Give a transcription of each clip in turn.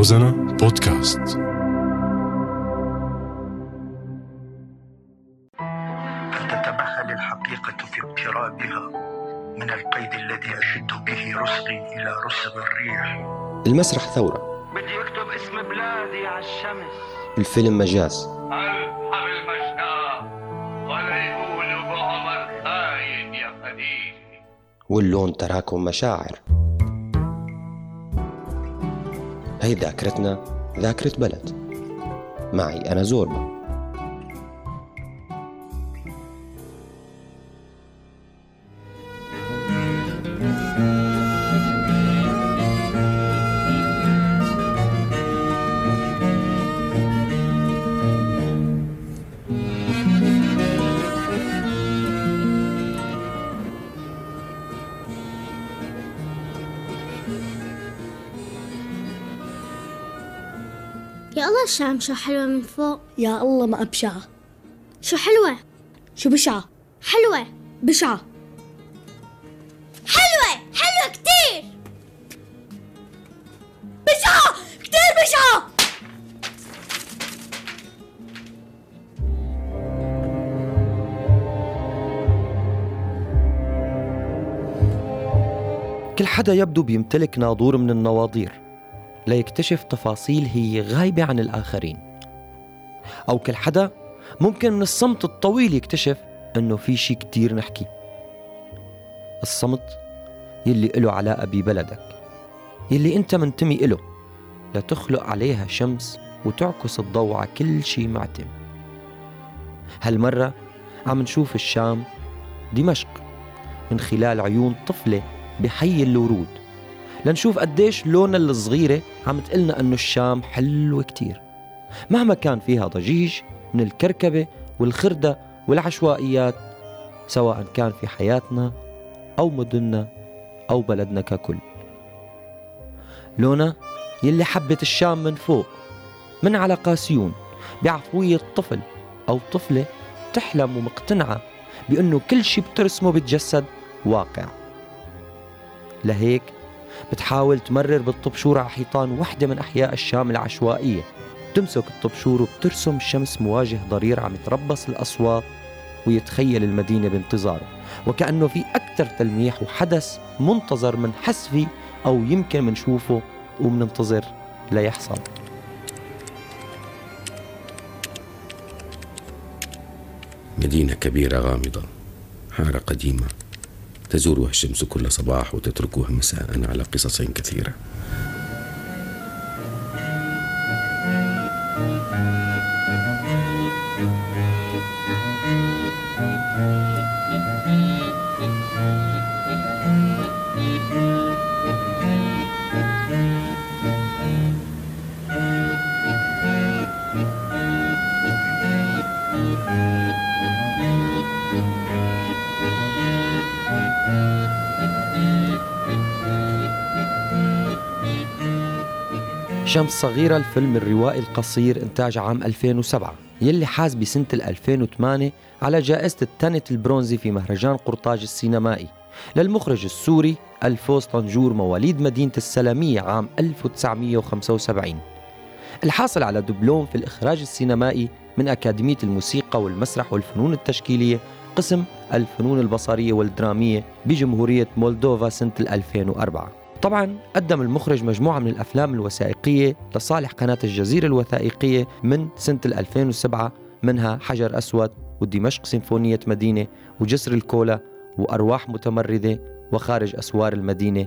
روزانا بودكاست. تتمهل الحقيقة في اقترابها من القيد الذي أشد به رسغي إلى رسغ الريح. المسرح ثورة. بدي أكتب اسم بلادي على الشمس. الفيلم مجاز. ألحم المشتاق ولا يقولوا بعمر خاين يا خديجة واللون تراكم مشاعر. هي ذاكرتنا ذاكرة بلد. معي أنا زوربا يا الله الشام شو حلوة من فوق. يا الله ما أبشعة شو حلوة؟ شو بشعة حلوة. بشعة حلوة. حلوة كتير. بشعة كتير بشعة كل حدا يبدو بيمتلك ناظور من النواظير. ليكتشف تفاصيل هي غايبة عن الآخرين. أو كل حدا ممكن من الصمت الطويل يكتشف أنه في شي كتير نحكي. الصمت يلي إله علاقة ببلدك يلي أنت منتمي إله لتخلق عليها شمس وتعكس الضوء على كل شي معتم. هالمرة عم نشوف الشام دمشق من خلال عيون طفلة بحي الورود. لنشوف قديش لونا الصغيرة عم تقلنا أنه الشام حلوة كتير. مهما كان فيها ضجيج من الكركبة والخردة والعشوائيات سواء كان في حياتنا أو مدننا أو بلدنا ككل. لونا يلي حبت الشام من فوق من على قاسيون بعفوية طفل أو طفلة تحلم ومقتنعة بأنه كل شي بترسمه بتجسد واقع. لهيك بتحاول تمرر بالطبشور على حيطان وحدة من أحياء الشام العشوائية. تمسك الطبشور وبترسم شمس مواجه ضرير عم يتربص الأصوات ويتخيل المدينة بانتظاره. وكأنه في أكثر تلميح وحدث منتظر من حس فيه أو يمكن منشوفه ومننتظر ليحصل. مدينة كبيرة غامضة حارة قديمة. تزورها الشمس كل صباح وتتركها مساء على قصص كثيرة. شمس صغيرة الفيلم الروائي القصير إنتاج عام 2007 يلي حاز بسنة 2008 على جائزة التنت البرونزي في مهرجان قرطاج السينمائي. للمخرج السوري الفوز طنجور مواليد مدينة السلامية عام 1975 الحاصل على دبلوم في الإخراج السينمائي من أكاديمية الموسيقى والمسرح والفنون التشكيلية قسم الفنون البصرية والدرامية بجمهورية مولدوفا سنة 2004 طبعا قدم المخرج مجموعة من الأفلام الوثائقية لصالح قناة الجزيرة الوثائقية من سنة 2007 منها حجر أسود ودمشق سيمفونية مدينة وجسر الكولا وأرواح متمردة وخارج أسوار المدينة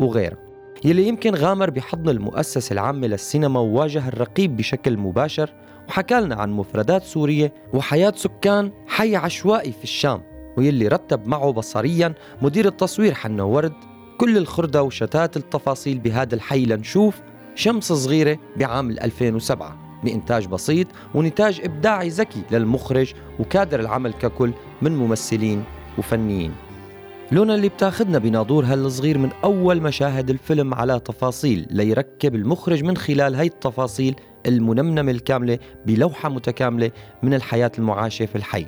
وغيرها. يلي يمكن غامر بحضن المؤسسة العامة للسينما وواجه الرقيب بشكل مباشر وحكى لنا عن مفردات سورية وحياة سكان حي عشوائي في الشام ويلي رتب معه بصريا مدير التصوير حنا ورد كل الخردة وشتات التفاصيل بهذا الحي لنشوف شمس صغيرة بعام 2007 بإنتاج بسيط ونتاج إبداعي ذكي للمخرج وكادر العمل ككل من ممثلين وفنيين. لونا اللي بتاخدنا بناظور هالصغير من أول مشاهد الفيلم على تفاصيل ليركب المخرج من خلال هاي التفاصيل المنمنمة الكاملة بلوحة متكاملة من الحياة المعاشة في الحي.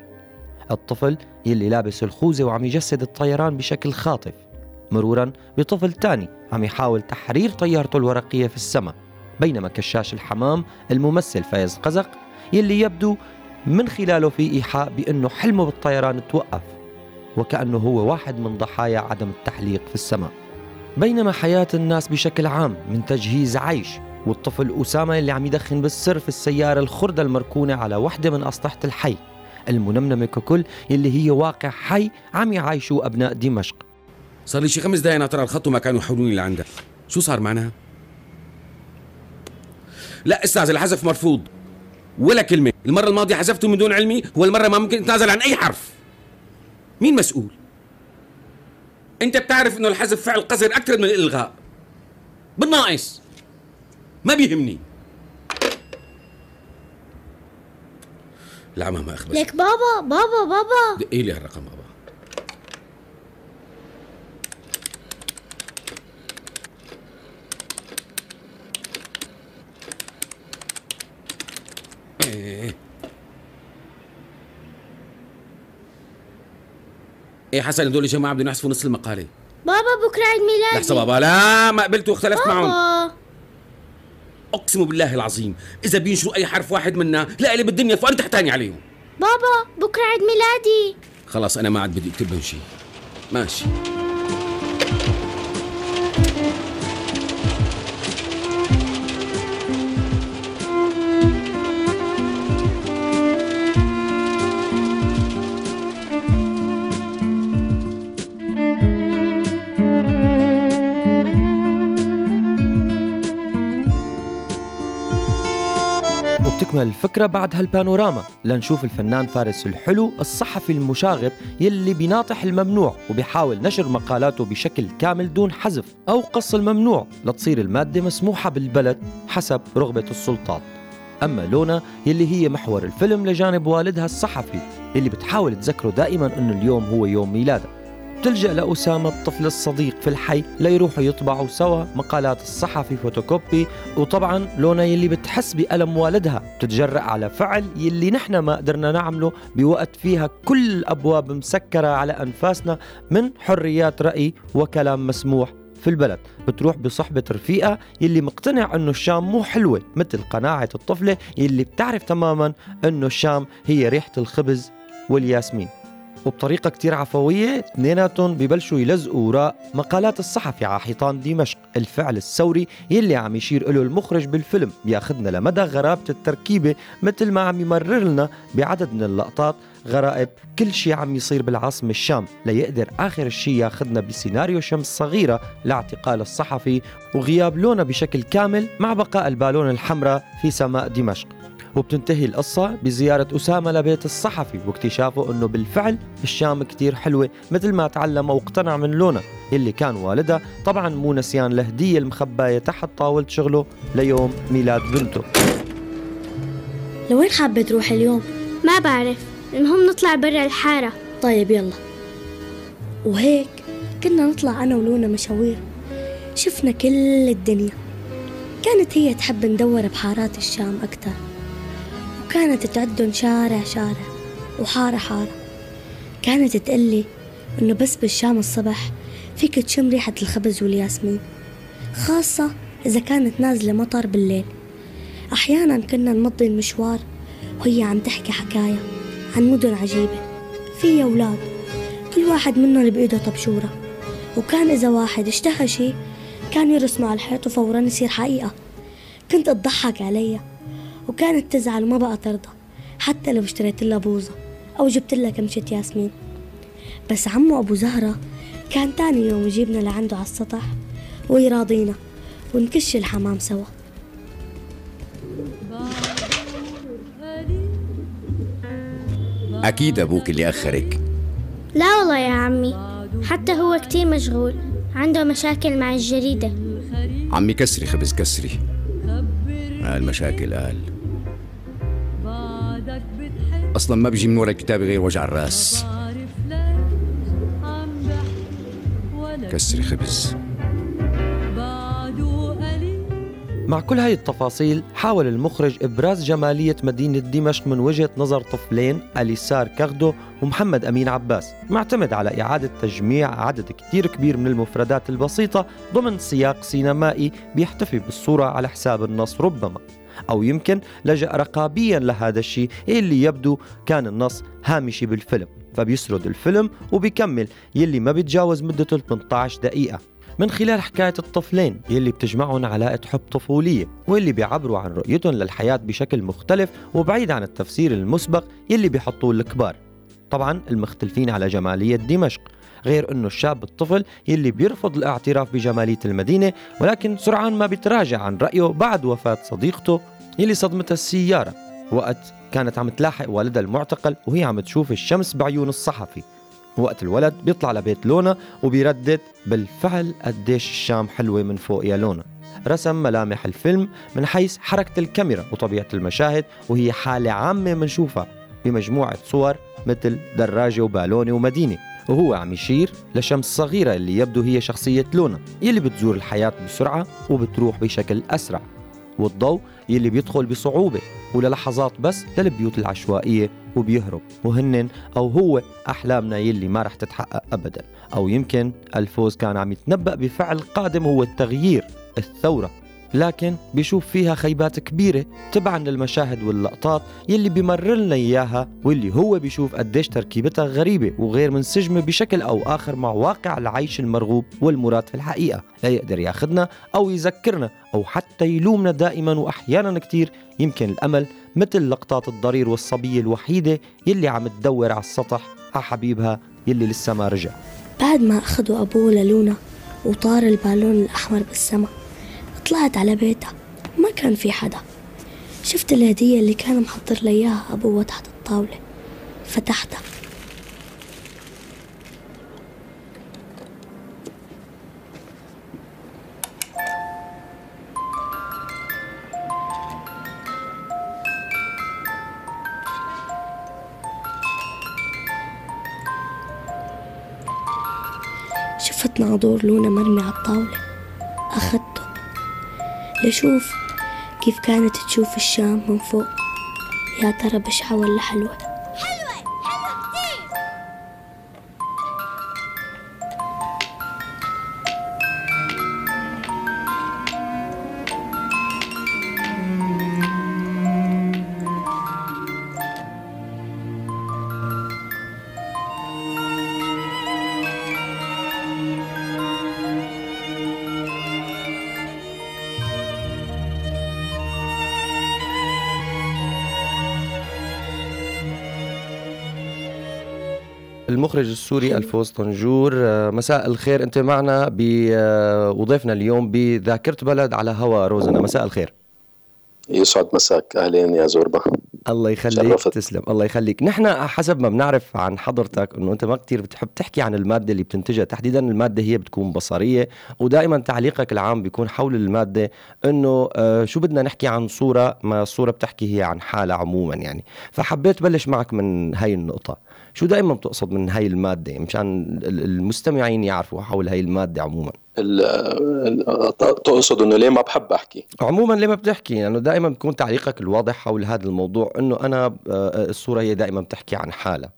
الطفل يلي لابس الخوذة وعم يجسد الطيران بشكل خاطف. مرورا بطفل تاني عم يحاول تحرير طيارته الورقية في السماء بينما كشاش الحمام الممثل فايز قزق يلي يبدو من خلاله في إيحاء بأنه حلمه بالطيران توقف وكأنه هو واحد من ضحايا عدم التحليق في السماء. بينما حياة الناس بشكل عام من تجهيز عيش والطفل أسامة اللي عم يدخن بالسر في السيارة الخردة المركونة على وحدة من أسطحة الحي المنمنمة ككل اللي هي واقع حي عم يعايشوا أبناء دمشق. صار لي شي خمس دقايق ناطر على الخط وما كانوا يحولوني لعندك. شو صار معناها؟ لا أستاذ الحذف مرفوض. ولا كلمة. المرة الماضية حذفته من دون علمي والمرة ما ممكن اتنازل عن أي حرف. مين مسؤول؟ أنت بتعرف إنه الحذف فعل قذر أكثر من الإلغاء. بالناقص. ما بيهمني. العمى ما أخبز لك بابا بابا بابا. دقي لي هالرقم بابا؟ إيه حسن هدول جماعة بدهم يحذفوا نص المقالة. بابا بكرة عيد ميلادي. لحظة بابا. لا ما قبلت واختلفت معهم. بابا اقسم بالله العظيم إذا بينشروا أي حرف واحد منا لا لي بالدنيا فانت تحتاني عليهم. بابا بكرة عيد ميلادي. خلاص أنا ما عاد بدي أكتب لهم شيء. ماشي. وبتكمل الفكرة بعد هالبانوراما. لنشوف الفنان فارس الحلو الصحفي المشاغب يلي بيناطح الممنوع وبيحاول نشر مقالاته بشكل كامل دون حذف أو قص الممنوع لتصير المادة مسموحة بالبلد حسب رغبة السلطات. أما لونا يلي هي محور الفيلم لجانب والدها الصحفي اللي بتحاول تذكره دائما أنه اليوم هو يوم ميلاده. بتلجأ لأسامة الطفل الصديق في الحي ليروحوا يطبعوا سوا مقالات الصحفي فوتوكوبي وطبعا لونا يلي بتحس بألم والدها. بتتجرأ على فعل يلي نحن ما قدرنا نعمله بوقت فيها كل الأبواب مسكرة على أنفاسنا من حريات رأي وكلام مسموح في البلد. بتروح بصحبة رفيقة يلي مقتنع إنه الشام مو حلوة مثل قناعة الطفلة يلي بتعرف تماما إنه الشام هي ريحة الخبز والياسمين. وبطريقة كتير عفوية. اثنيناتهم ببلشوا يلزقوا وراء مقالات الصحفي على حيطان دمشق. الفعل الثوري يلي عم يشير له المخرج بالفيلم. بياخدنا لمدى غرابة التركيبة مثل ما عم يمرر لنا بعدد من اللقطات. غرائب كل شيء عم يصير بالعاصمة الشام. ليقدر آخر الشيء ياخدنا بسيناريو شمس صغيرة لاعتقال الصحفي وغياب لونا بشكل كامل مع بقاء البالون الحمراء في سماء دمشق. وبتنتهي القصة بزيارة أسامة لبيت الصحفي واكتشافه أنه بالفعل الشام كتير حلوة مثل ما تعلم واقتنع من لونا اللي كان والدها طبعا مو نسيان لهدية المخباية تحت طاولة شغله ليوم ميلاد بنته. لوين حابة تروح اليوم؟ ما بعرف المهم نطلع برا الحارة. طيب يلا. وهيك كنا نطلع أنا ولونا مشاوير. شفنا كل الدنيا. كانت هي تحب ندور بحارات الشام أكتر. وكانت تعدن شارع شارع وحارة حارة. كانت تقلي إنه بس بالشام الصبح فيك تشم ريحة الخبز والياسمين خاصة إذا كانت نازلة مطر بالليل. أحيانا كنا نمضي المشوار وهي عم تحكي حكاية عن مدن عجيبة في أولاد كل واحد منهم بإيده طبشورة. وكان إذا واحد اشتهى شي كان يرسمه على الحيط وفورا يصير حقيقة. كنت أضحك عليها. وكانت تزعل وما بقى ترضى حتى لو اشتريت لها بوظة أو جبت لها كمشة ياسمين. بس عمو أبو زهرة كان تاني يوم يجيبنا لعنده على السطح ويراضينا ونكش الحمام سوا. أكيد أبوك اللي أخرك. لا والله يا عمي حتى هو كتير مشغول عنده مشاكل مع الجريدة. عمي كسري خبز كسري. المشاكل. قال أصلا ما بيجي من ورا الكتاب غير وجع الرأس. كسري خبز. مع كل هاي التفاصيل حاول المخرج إبراز جمالية مدينة دمشق من وجهة نظر طفلين أليسار كغدو ومحمد أمين عباس معتمد على إعادة تجميع عدد كتير كبير من المفردات البسيطة ضمن سياق سينمائي بيحتفي بالصورة على حساب النص ربما. أو يمكن لجأ رقابيا لهذا الشيء اللي يبدو كان النص هامشي بالفيلم فبيسرد الفيلم وبيكمل يلي ما بيتجاوز مدته 18 دقيقة. من خلال حكاية الطفلين يلي بتجمعهم علاقة حب طفولية واللي بيعبروا عن رؤيتهم للحياة بشكل مختلف وبعيد عن التفسير المسبق يلي بيحطوه الكبار. طبعا المختلفين على جمالية دمشق غير إنه الشاب الطفل يلي بيرفض الاعتراف بجمالية المدينة ولكن سرعان ما بيتراجع عن رأيه بعد وفاة صديقته يلي صدمتها السيارة. وقت كانت عم تلاحق والدها المعتقل وهي عم تشوف الشمس بعيون الصحفي. وقت الولد بيطلع لبيت لونا وبيردد بالفعل قديش الشام حلوة من فوق يا لونا. رسم ملامح الفيلم من حيث حركة الكاميرا وطبيعة المشاهد وهي حالة عامة منشوفها بمجموعة صور مثل دراجة وبالونة ومدينة. وهو عم يشير لشمس صغيرة اللي يبدو هي شخصية لونا يلي بتزور الحياة بسرعة وبتروح بشكل أسرع. والضوء يلي بيدخل بصعوبة. وللحظات بس للبيوت العشوائية وبيهرب. وهن أو هو أحلامنا يلي ما رح تتحقق أبدا. أو يمكن الفوز كان عم يتنبأ بفعل قادم هو التغيير الثورة. لكن بيشوف فيها خيبات كبيرة تبعا للمشاهد واللقطات يلي بيمرر لنا إياها واللي هو بيشوف قديش تركيبتها غريبة وغير منسجمة بشكل أو آخر مع واقع العيش المرغوب والمراد في الحقيقة. لا يقدر ياخدنا أو يذكرنا أو حتى يلومنا دائما وأحيانا كتير. يمكن الأمل مثل لقطات الضرير والصبية الوحيدة يلي عم تدور على السطح على حبيبها يلي لسه ما رجع. بعد ما أخذوا أبوه للونا وطار البالون الأحمر بالسماء طلعت على بيتها. ما كان في حدا. شفت الهدية اللي كان محضر لي إياها أبوه تحت الطاولة. فتحتها. شفت ناظور لونا مرمي على الطاولة. لشوف كيف كانت تشوف الشام من فوق. يا ترى بشعة ولا حلوة المخرج السوري الفوز طنجور آه، مساء الخير. أنت معنا آه، وضيفنا اليوم بذاكرة بلد على هوا روزنا. مساء الخير. يسعد مساك. أهلين يا زوربا الله يخليك. شرفت. تسلم. الله يخليك. نحن حسب ما بنعرف عن حضرتك إنه أنت ما كثير بتحب تحكي عن المادة اللي بتنتجها. تحديدا المادة هي بتكون بصرية ودائما تعليقك العام بيكون حول المادة إنه آه شو بدنا نحكي عن صورة ما الصورة بتحكي هي عن حالة عموما يعني. فحبيت بلش معك من هاي النقطة. شو دائما بتقصد من هاي المادة؟ مشان المستمعين يعرفوا حول هاي المادة عموما. تقصد إنه ليه ما بحب أحكي؟ عموما ليه ما بتحكي؟ لأنه يعني دائما بيكون تعليقك الواضح حول هذا الموضوع إنه أنا آه، الصورة هي دائما بتحكي عن حالها.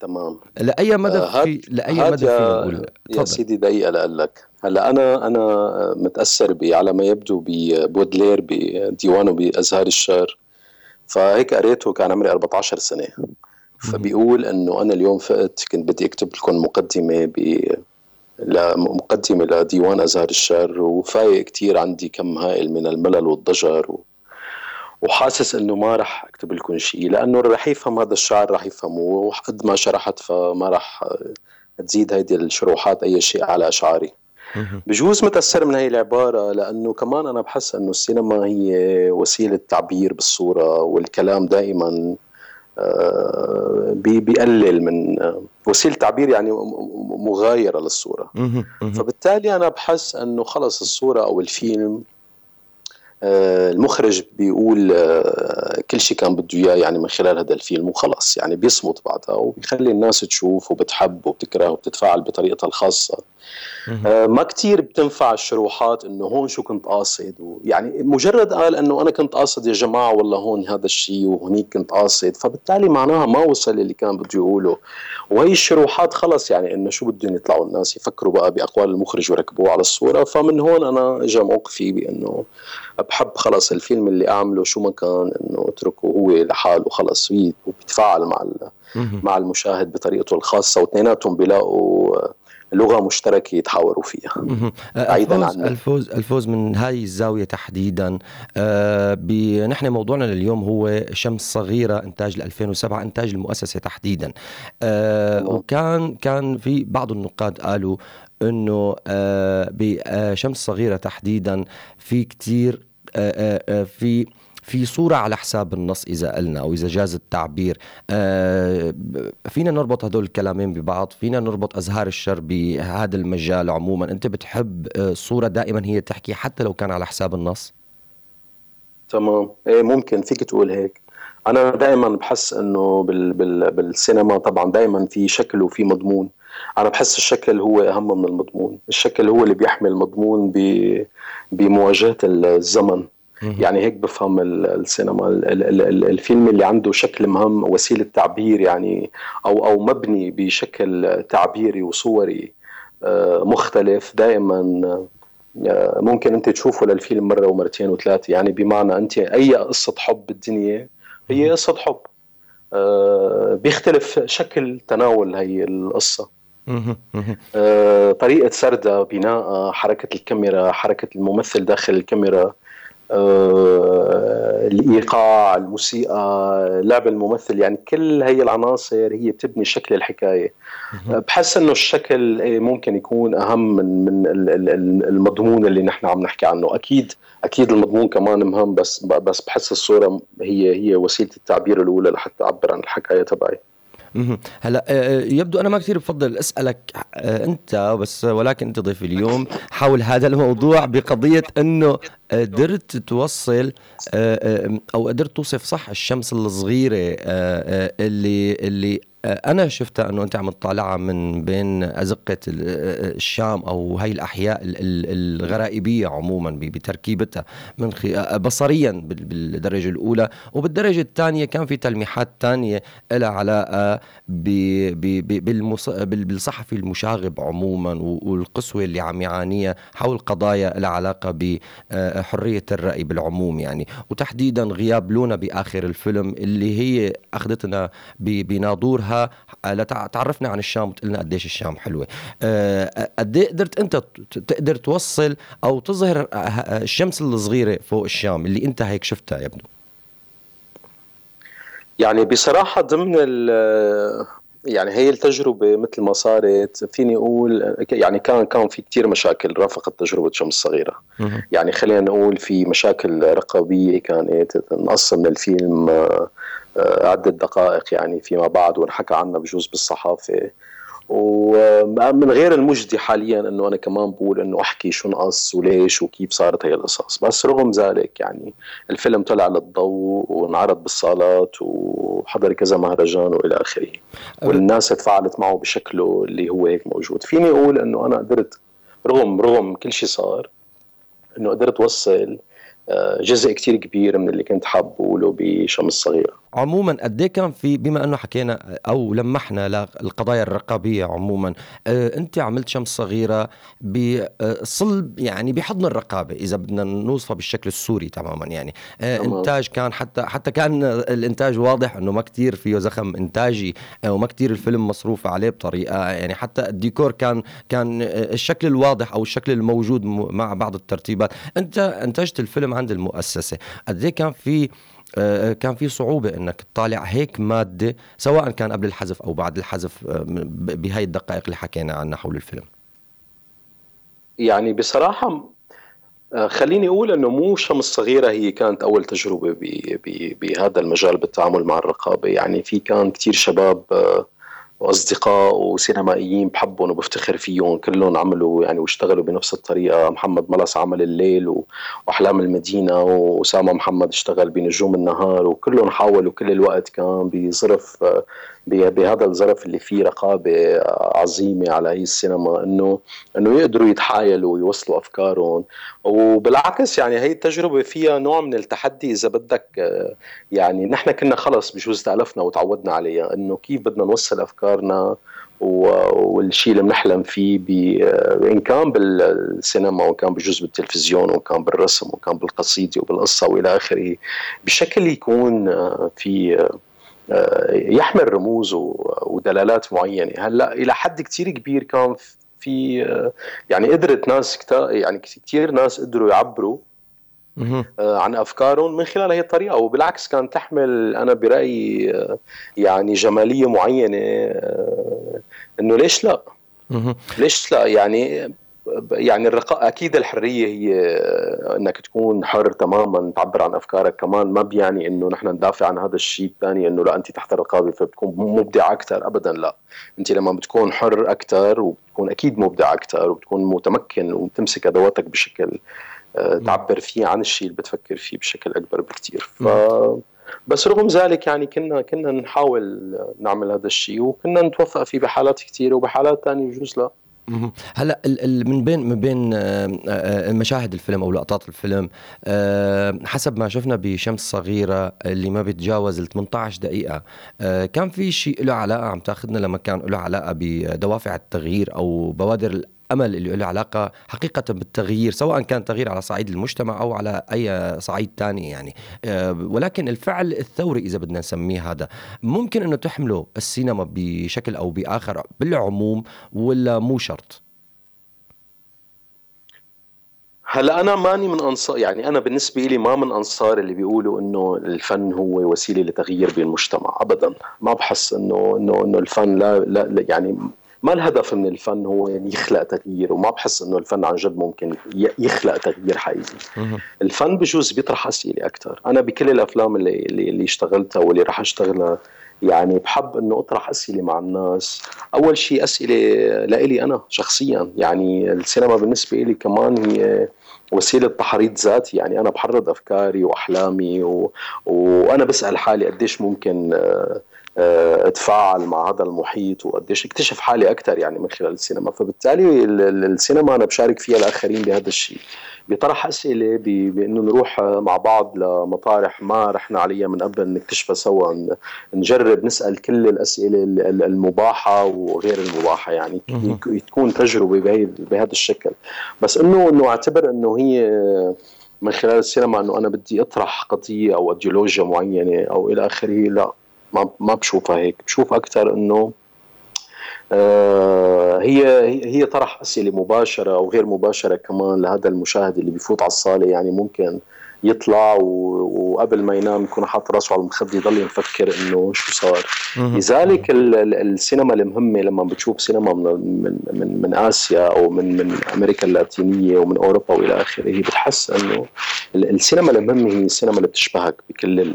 تمام. لأي مدى آه، في لأي مدى في نقول يا سيدي دقيقة لك. هلا أنا أنا متأثر على ما يبدو ببودلير بديوانه بازهار الشعر. فهيك قريته كان عمري 14 سنة. فبيقول إنه أنا اليوم فقت كنت بدي أكتب لكم مقدمة ب مقدمة لديوان أزهر الشر وفايق كتير عندي كم هائل من الملل والضجر و... وحاسس إنه ما راح أكتب لكم شيء لأنه اللي راح يفهم هذا الشعر راح يفهمه وقد ما شرحت فما راح تزيد هيدي الشروحات أي شيء على اشعاري بجوز متأثر من هي العبارة لأنه كمان أنا بحس إنه السينما هي وسيلة تعبير بالصورة والكلام دائما آه، بيقلل من وسيلة تعبير يعني مغايرة للصورة. فبالتالي أنا بحس إنه خلص الصورة أو الفيلم آه، المخرج بيقول آه، كل شيء كان بده إياه يعني من خلال هذا الفيلم وخلص يعني بيصمت بعدها وبيخلي الناس تشوف وبتحب وبتكره وبتتفاعل بطريقتها الخاصة. آه ما كتير بتنفع الشروحات إنه هون شو كنت قاصد يعني مجرد قال إنه أنا كنت قاصد يا جماعة والله هون هذا الشيء وهنيك كنت قاصد فبالتالي معناها ما وصل اللي كان بده يقوله. وهي الشروحات خلص يعني إنه شو بدهم يطلعوا الناس يفكروا بقى بأقوال المخرج ويركبوه على الصورة. فمن هون أنا اجى موقفي بإنه بحب خلص الفيلم اللي أعمله شو ما كان إنه اتركه هو لحاله خلص. وبيتفاعل مع مع المشاهد بطريقته الخاصة واثنيناتهم بيلاقوا لغة مشتركة يتحاوروا فيها. بعيدا عن ألفوز ألفوز من هاي الزاوية تحديدا. آه نحن موضوعنا لليوم هو شمس صغيرة إنتاج 2007 إنتاج المؤسسة تحديدا. آه وكان كان في بعض النقاد قالوا إنه آه بشمس صغيرة تحديدا في كتير آه آه في في صورة على حساب النص إذا قلنا أو إذا جاز التعبير. آه فينا نربط هدول الكلامين ببعض فينا نربط أزهار الشر بهذا المجال عموما. أنت بتحب الصورة دائما هي تحكي حتى لو كان على حساب النص؟ تمام. إيه ممكن. فيك تقول هيك. أنا دائما بحس إنه بال بال بالسينما طبعا دائما في شكل وفي مضمون. أنا بحس الشكل هو أهم من المضمون. الشكل هو اللي بيحمي المضمون بمواجهة الزمن. يعني هيك بفهم السينما. الفيلم اللي عنده شكل مهم وسيلة تعبير يعني أو أو مبني بشكل تعبيري وصوري آه، مختلف دائما. آه، ممكن أنت تشوفه للفيلم مرة ومرتين وثلاثة. يعني بمعنى أنت أي قصة حب بالدنيا هي قصة حب. آه، بيختلف شكل تناول هي القصة. طريقة سردها بناء حركة الكاميرا حركة الممثل داخل الكاميرا. الإيقاع الموسيقى لعب الممثل يعني كل هي العناصر هي بتبني شكل الحكاية. بحس إنه الشكل إيه، ممكن يكون أهم من من المضمون اللي نحن عم نحكي عنه. أكيد أكيد المضمون كمان مهم بس بس بحس الصورة هي هي وسيلة التعبير الأولى لحتى أعبر عن الحكاية تبعي. هلا آه، آه، يبدو أنا ما كثير بفضل أسألك آه، أنت بس ولكن أنت ضيفي اليوم حول هذا الموضوع بقضية إنه قدرت توصل أو قدرت توصف صح الشمس الصغيرة اللي اللي أنا شفتها إنه أنت عم تطالعها من بين أزقة الشام أو هي الأحياء الغرائبية عموما بتركيبتها من بصريا بالدرجة الأولى. وبالدرجة الثانية كان في تلميحات ثانية لها علاقة بالصحفي المشاغب عموما والقسوة اللي عم يعانيها حول قضايا لها علاقة بحريه الرأي بالعموم يعني. وتحديدا غياب لونا بآخر الفيلم اللي هي أخذتنا بناظورها. وقتها تعرفنا عن الشام وتقلنا قديش الشام حلوة. آه، قد إيه قدرت أنت تقدر توصل أو تظهر الشمس الصغيرة فوق الشام اللي أنت هيك شفتها يبدو يعني بصراحة ضمن يعني هي التجربة مثل ما صارت فيني أقول يعني كان كان في كتير مشاكل رافقت تجربة شمس صغيرة. يعني خلينا نقول في مشاكل رقابية كانت نقص من الفيلم آه، عدة دقائق يعني فيما بعد وانحكى عنها بجوز بالصحافة. ومن غير المجدي حاليا إنه أنا كمان بقول إنه أحكي شو نقص وليش وكيف صارت هي القصص. بس رغم ذلك يعني الفيلم طلع للضوء وانعرض بالصالات وحضر كذا مهرجان وإلى آخره. والناس تفاعلت معه بشكله اللي هو هيك موجود. فيني أقول إنه أنا قدرت رغم رغم كل شيء صار إنه قدرت اوصل آه، جزء كتير كبير من اللي كنت حاب اقوله بشمس صغيرة. عموما قد إيه كان في بما إنه حكينا أو لمحنا للقضايا الرقابية عموما آه أنت عملت شمس صغيرة بصلب يعني بحضن الرقابة إذا بدنا نوصفها بالشكل السوري تماما يعني. آه إنتاج كان حتى حتى كان الإنتاج واضح إنه ما كتير فيه زخم إنتاجي آه وما كتير الفيلم مصروف عليه بطريقة يعني حتى الديكور كان كان الشكل الواضح أو الشكل الموجود مع بعض الترتيبات. أنت إنتجت الفيلم عند المؤسسة. قد إيه كان في آه، كان في صعوبة إنك تطالع هيك مادة سواء كان قبل الحذف أو بعد الحذف آه، بهاي الدقائق اللي حكينا عنها حول الفيلم. يعني بصراحة آه، خليني أقول إنه مو شمس صغيرة هي كانت أول تجربة بهذا المجال بالتعامل مع الرقابة. يعني في كان كثير شباب وأصدقاء وسينمائيين بحبهم وبفتخر فيهم. كلهم عملوا يعني واشتغلوا بنفس الطريقة. محمد ملس عمل الليل وأحلام المدينة وأسامة محمد اشتغل بنجوم النهار. وكلهم حاولوا كل الوقت كان بظرف بهذا الظرف اللي فيه رقابة عظيمة على هي السينما إنه إنه يقدروا يتحايلوا ويوصلوا أفكارهم. وبالعكس يعني هي التجربة فيها نوع من التحدي إذا بدك يعني نحن كنا خلص بجوز تألفنا وتعودنا عليها إنه كيف بدنا نوصل أفكارنا والشيء اللي بنحلم فيه إن كان بالسينما وإن كان بجزء بالتلفزيون وإن كان بالرسم وإن كان بالقصيدة وبالقصة وإلى آخره بشكل يكون في يحمل رموز ودلالات معينة. هلأ إلى حد كتير كبير كان في يعني قدرت ناس كتير يعني كثير ناس قدروا يعبروا عن أفكارهم من خلال هي الطريقة. وبالعكس كان تحمل أنا برأيي يعني جمالية معينة إنه ليش لا؟ ليش لا؟ يعني يعني الرقاء أكيد الحرية هي إنك تكون حر تماما تعبر عن أفكارك. كمان ما بيعني إنه نحن ندافع عن هذا الشيء الثاني إنه لا أنت تحت الرقابة فبتكون مبدع أكثر ابدا لا. أنت لما بتكون حر أكثر وبتكون أكيد مبدع أكثر وبتكون متمكن وتمسك أدواتك بشكل تعبر فيه عن الشيء اللي بتفكر فيه بشكل أكبر بكثير ف بس رغم ذلك يعني كنا كنا نحاول نعمل هذا الشيء وكنا نتوفق فيه بحالات كثيره وبحالات ثانية بجوز لا. هلا من بين من بين مشاهد الفيلم أو لقطات الفيلم حسب ما شفنا بشمس صغيرة اللي ما بيتجاوز ال 18 دقيقة كان في شيء له علاقة عم تاخذنا لمكان له علاقة بدوافع التغيير أو بوادر الأمل اللي له علاقة حقيقة بالتغيير سواء كان تغيير على صعيد المجتمع أو على أي صعيد ثاني يعني. ولكن الفعل الثوري إذا بدنا نسميه هذا ممكن إنه تحمله السينما بشكل أو بآخر بالعموم ولا مو شرط؟ هلا أنا ماني من أنصار يعني أنا بالنسبة لي ما من أنصار اللي بيقولوا إنه الفن هو وسيلة لتغيير بالمجتمع ابدا. ما بحس انه انه إنه الفن لا, لا يعني ما الهدف من الفن هو يعني يخلق تغيير؟ وما بحس إنه الفن عن جد ممكن يخلق تغيير حقيقي. الفن بجوز بيطرح أسئلة أكثر أنا بكل الأفلام اللي اللي, اشتغلتها واللي راح أشتغلها يعني بحب إنه أطرح أسئلة مع الناس. أول شيء أسئلة لإلي أنا شخصيا. يعني السينما بالنسبة لي كمان هي وسيلة تحريض ذاتي. يعني أنا بحرض أفكاري وأحلامي و... وأنا بسأل حالي قديش ممكن أتفاعل مع هذا المحيط وقديش اكتشف حالي أكثر يعني من خلال السينما. فبالتالي السينما أنا بشارك فيها الآخرين بهذا الشيء. بيطرح أسئلة بأنه نروح مع بعض لمطارح ما رحنا عليها من قبل نكتشفها سوا نجرب نسأل كل الأسئلة المباحة وغير المباحة يعني. تكون تجربة بهذا الشكل. بس انه إنه أعتبر إنه هي من خلال السينما إنه أنا بدي أطرح قضية أو ايديولوجيا معينة أو إلى آخره لا. ما ما بشوفها هيك بشوف أكثر إنه آه هي هي طرح أسئلة مباشرة أو غير مباشرة كمان لهذا المشاهد اللي بيفوت على الصالة يعني ممكن يطلع وقبل ما ينام يكون حاطط راسه على المخدة يضل يفكر إنه شو صار. لذلك السينما المهمة لما بتشوف سينما من من من, من آسيا أو من من أمريكا اللاتينية ومن أوروبا وإلى آخره هي بتحس إنه السينما المهمة هي السينما اللي بتشبهك بكل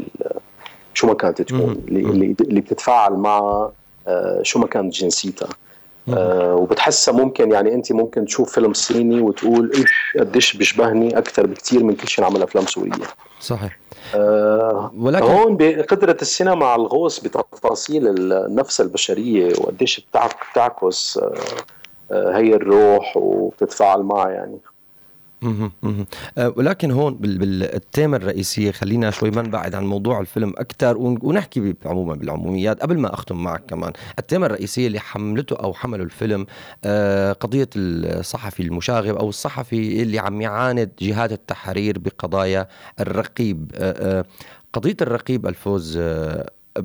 شو ما كانت تكون اللي, اللي بتتفاعل مع شو ما كانت جنسيتها. آه وبتحسها ممكن يعني أنت ممكن تشوف فيلم صيني وتقول إيش قديش بيشبهني أكثر بكثير من كل شيء عمل أفلام سورية. صحيح. آه ولكن هون بقدرة السينما على الغوص بتفاصيل النفس البشرية وقديش بتعكس آه هي الروح وبتتفاعل معها يعني. ولكن هون بالتيمة الرئيسية خلينا شوي ما نبعد عن موضوع الفيلم أكثر ونحكي عموما بالعموميات قبل ما أختم معك كمان التيمة الرئيسية اللي حملته أو حملوا الفيلم قضية الصحفي المشاغب أو الصحفي اللي عم يعاند جهات التحرير بقضايا الرقيب. قضية الرقيب الفوز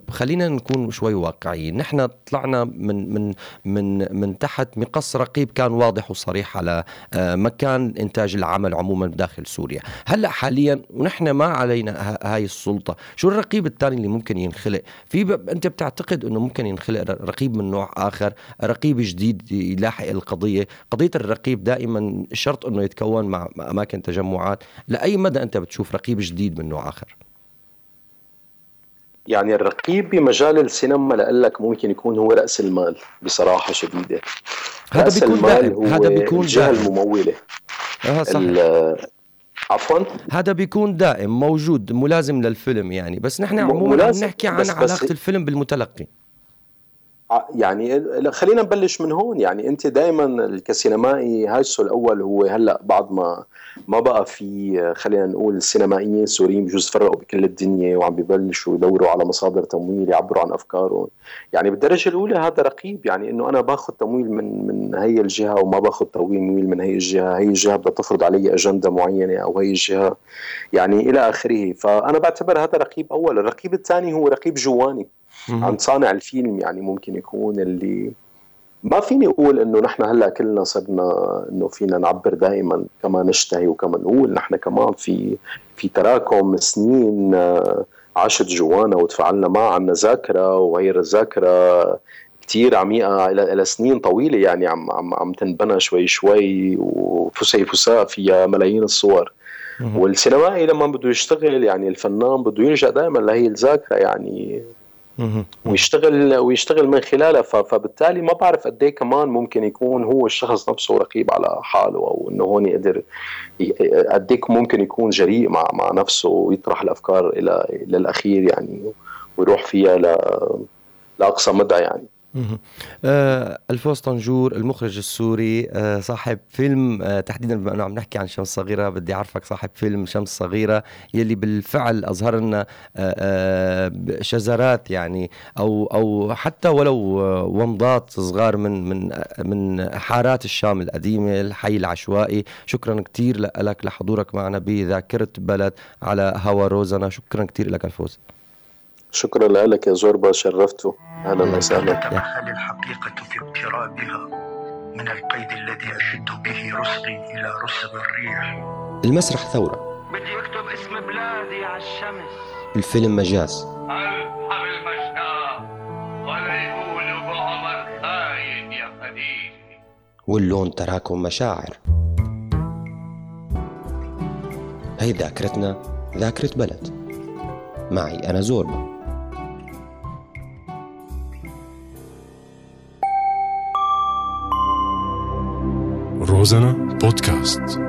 خلينا نكون شوي واقعيين. نحن طلعنا من من من من تحت مقص رقيب كان واضح وصريح على مكان إنتاج العمل عموما داخل سوريا. هلأ حاليا ونحن ما علينا هاي السلطة. شو الرقيب الثاني اللي ممكن ينخلق؟ في ب... أنت بتعتقد إنه ممكن ينخلق رقيب من نوع آخر رقيب جديد يلاحق القضية؟ قضية الرقيب دائما شرط إنه يتكون مع أماكن تجمعات. لأي مدى أنت بتشوف رقيب جديد من نوع آخر؟ يعني الرقيب بمجال السينما لك ممكن يكون هو رأس المال بصراحة شديدة. هذا رأس بيكون المال دائم هو هذا بيكون الجهة دائم الممولة. آه صح عفوا؟ هذا بيكون دائم موجود ملازم للفيلم يعني. بس نحن عموما عم ملازم، نحكي عن بس- بس- علاقة الفيلم بالمتلقي. يعني ال- خلينا نبلش من هون. يعني أنت دائما كسينمائي هاجسه الأول هو هلأ بعد ما ما بقى في خلينا نقول السينمائيين السوريين بجوز فرقوا بكل الدنيا وعم ببلشوا يدوروا على مصادر تمويل يعبروا عن أفكارهم. يعني بالدرجة الأولى هذا رقيب. يعني إنه أنا باخذ تمويل من من هي الجهة وما باخذ تمويل من هي الجهة. هي الجهة بدها تفرض علي أجندة معينة أو هي الجهة يعني إلى آخره. فأنا بعتبر هذا رقيب أول. الرقيب الثاني هو رقيب جواني. عن صانع الفيلم يعني ممكن يكون اللي ما فيني أقول إنه نحن هلأ كلنا صرنا إنه فينا نعبر دائما كما نشتهي وكما نقول نحن كمان في في تراكم سنين آه، عاشت جوانا وتفاعلنا معها عنا ذاكرة وهي الذاكرة. كتير عميقه إلى إلى سنين طويلة يعني عم عم عم تنبنى شوي شوي وفسي فساء فيها ملايين الصور. والسينمائي لما بده يشتغل يعني الفنان بده يلجأ دائما لهي الذاكرة يعني ويشتغل ويشتغل من خلالها فبالتالي ما بعرف قد إيه كمان ممكن يكون هو الشخص نفسه رقيب على حاله أو إنه هون يقدر قد إيه ممكن يكون جريء مع مع نفسه ويطرح الأفكار إلى الأخير يعني ويروح فيها لأقصى مدى يعني. آه الفوز طنجور المخرج السوري. آه صاحب فيلم آه تحديدا بما أنه عم نحكي عن شمس صغيرة بدي أعرفك صاحب فيلم شمس صغيرة يلي بالفعل أظهر لنا آه آه شذرات يعني أو أو حتى ولو آه ومضات صغار من من من حارات الشام القديمة الحي العشوائي. شكرا كثير لك لحضورك معنا بذاكرة بلد على هوا روزنا. شكرا كثير لك الفوز. شكرا لك يا زوربا شرفته أهلا وسهلا. تتمثل الحقيقة في اقترابها من القيد الذي أشد به رسغي إلى رسغ الريح. المسرح ثورة. بدي أكتب اسم بلادي على الشمس. الفيلم مجاز. ألحم المشناة ولا يقولوا بعمر خاين يا خديجة واللون تراكم مشاعر. هي ذاكرتنا ذاكرة بلد. معي أنا زوربا. روزانا بودكاست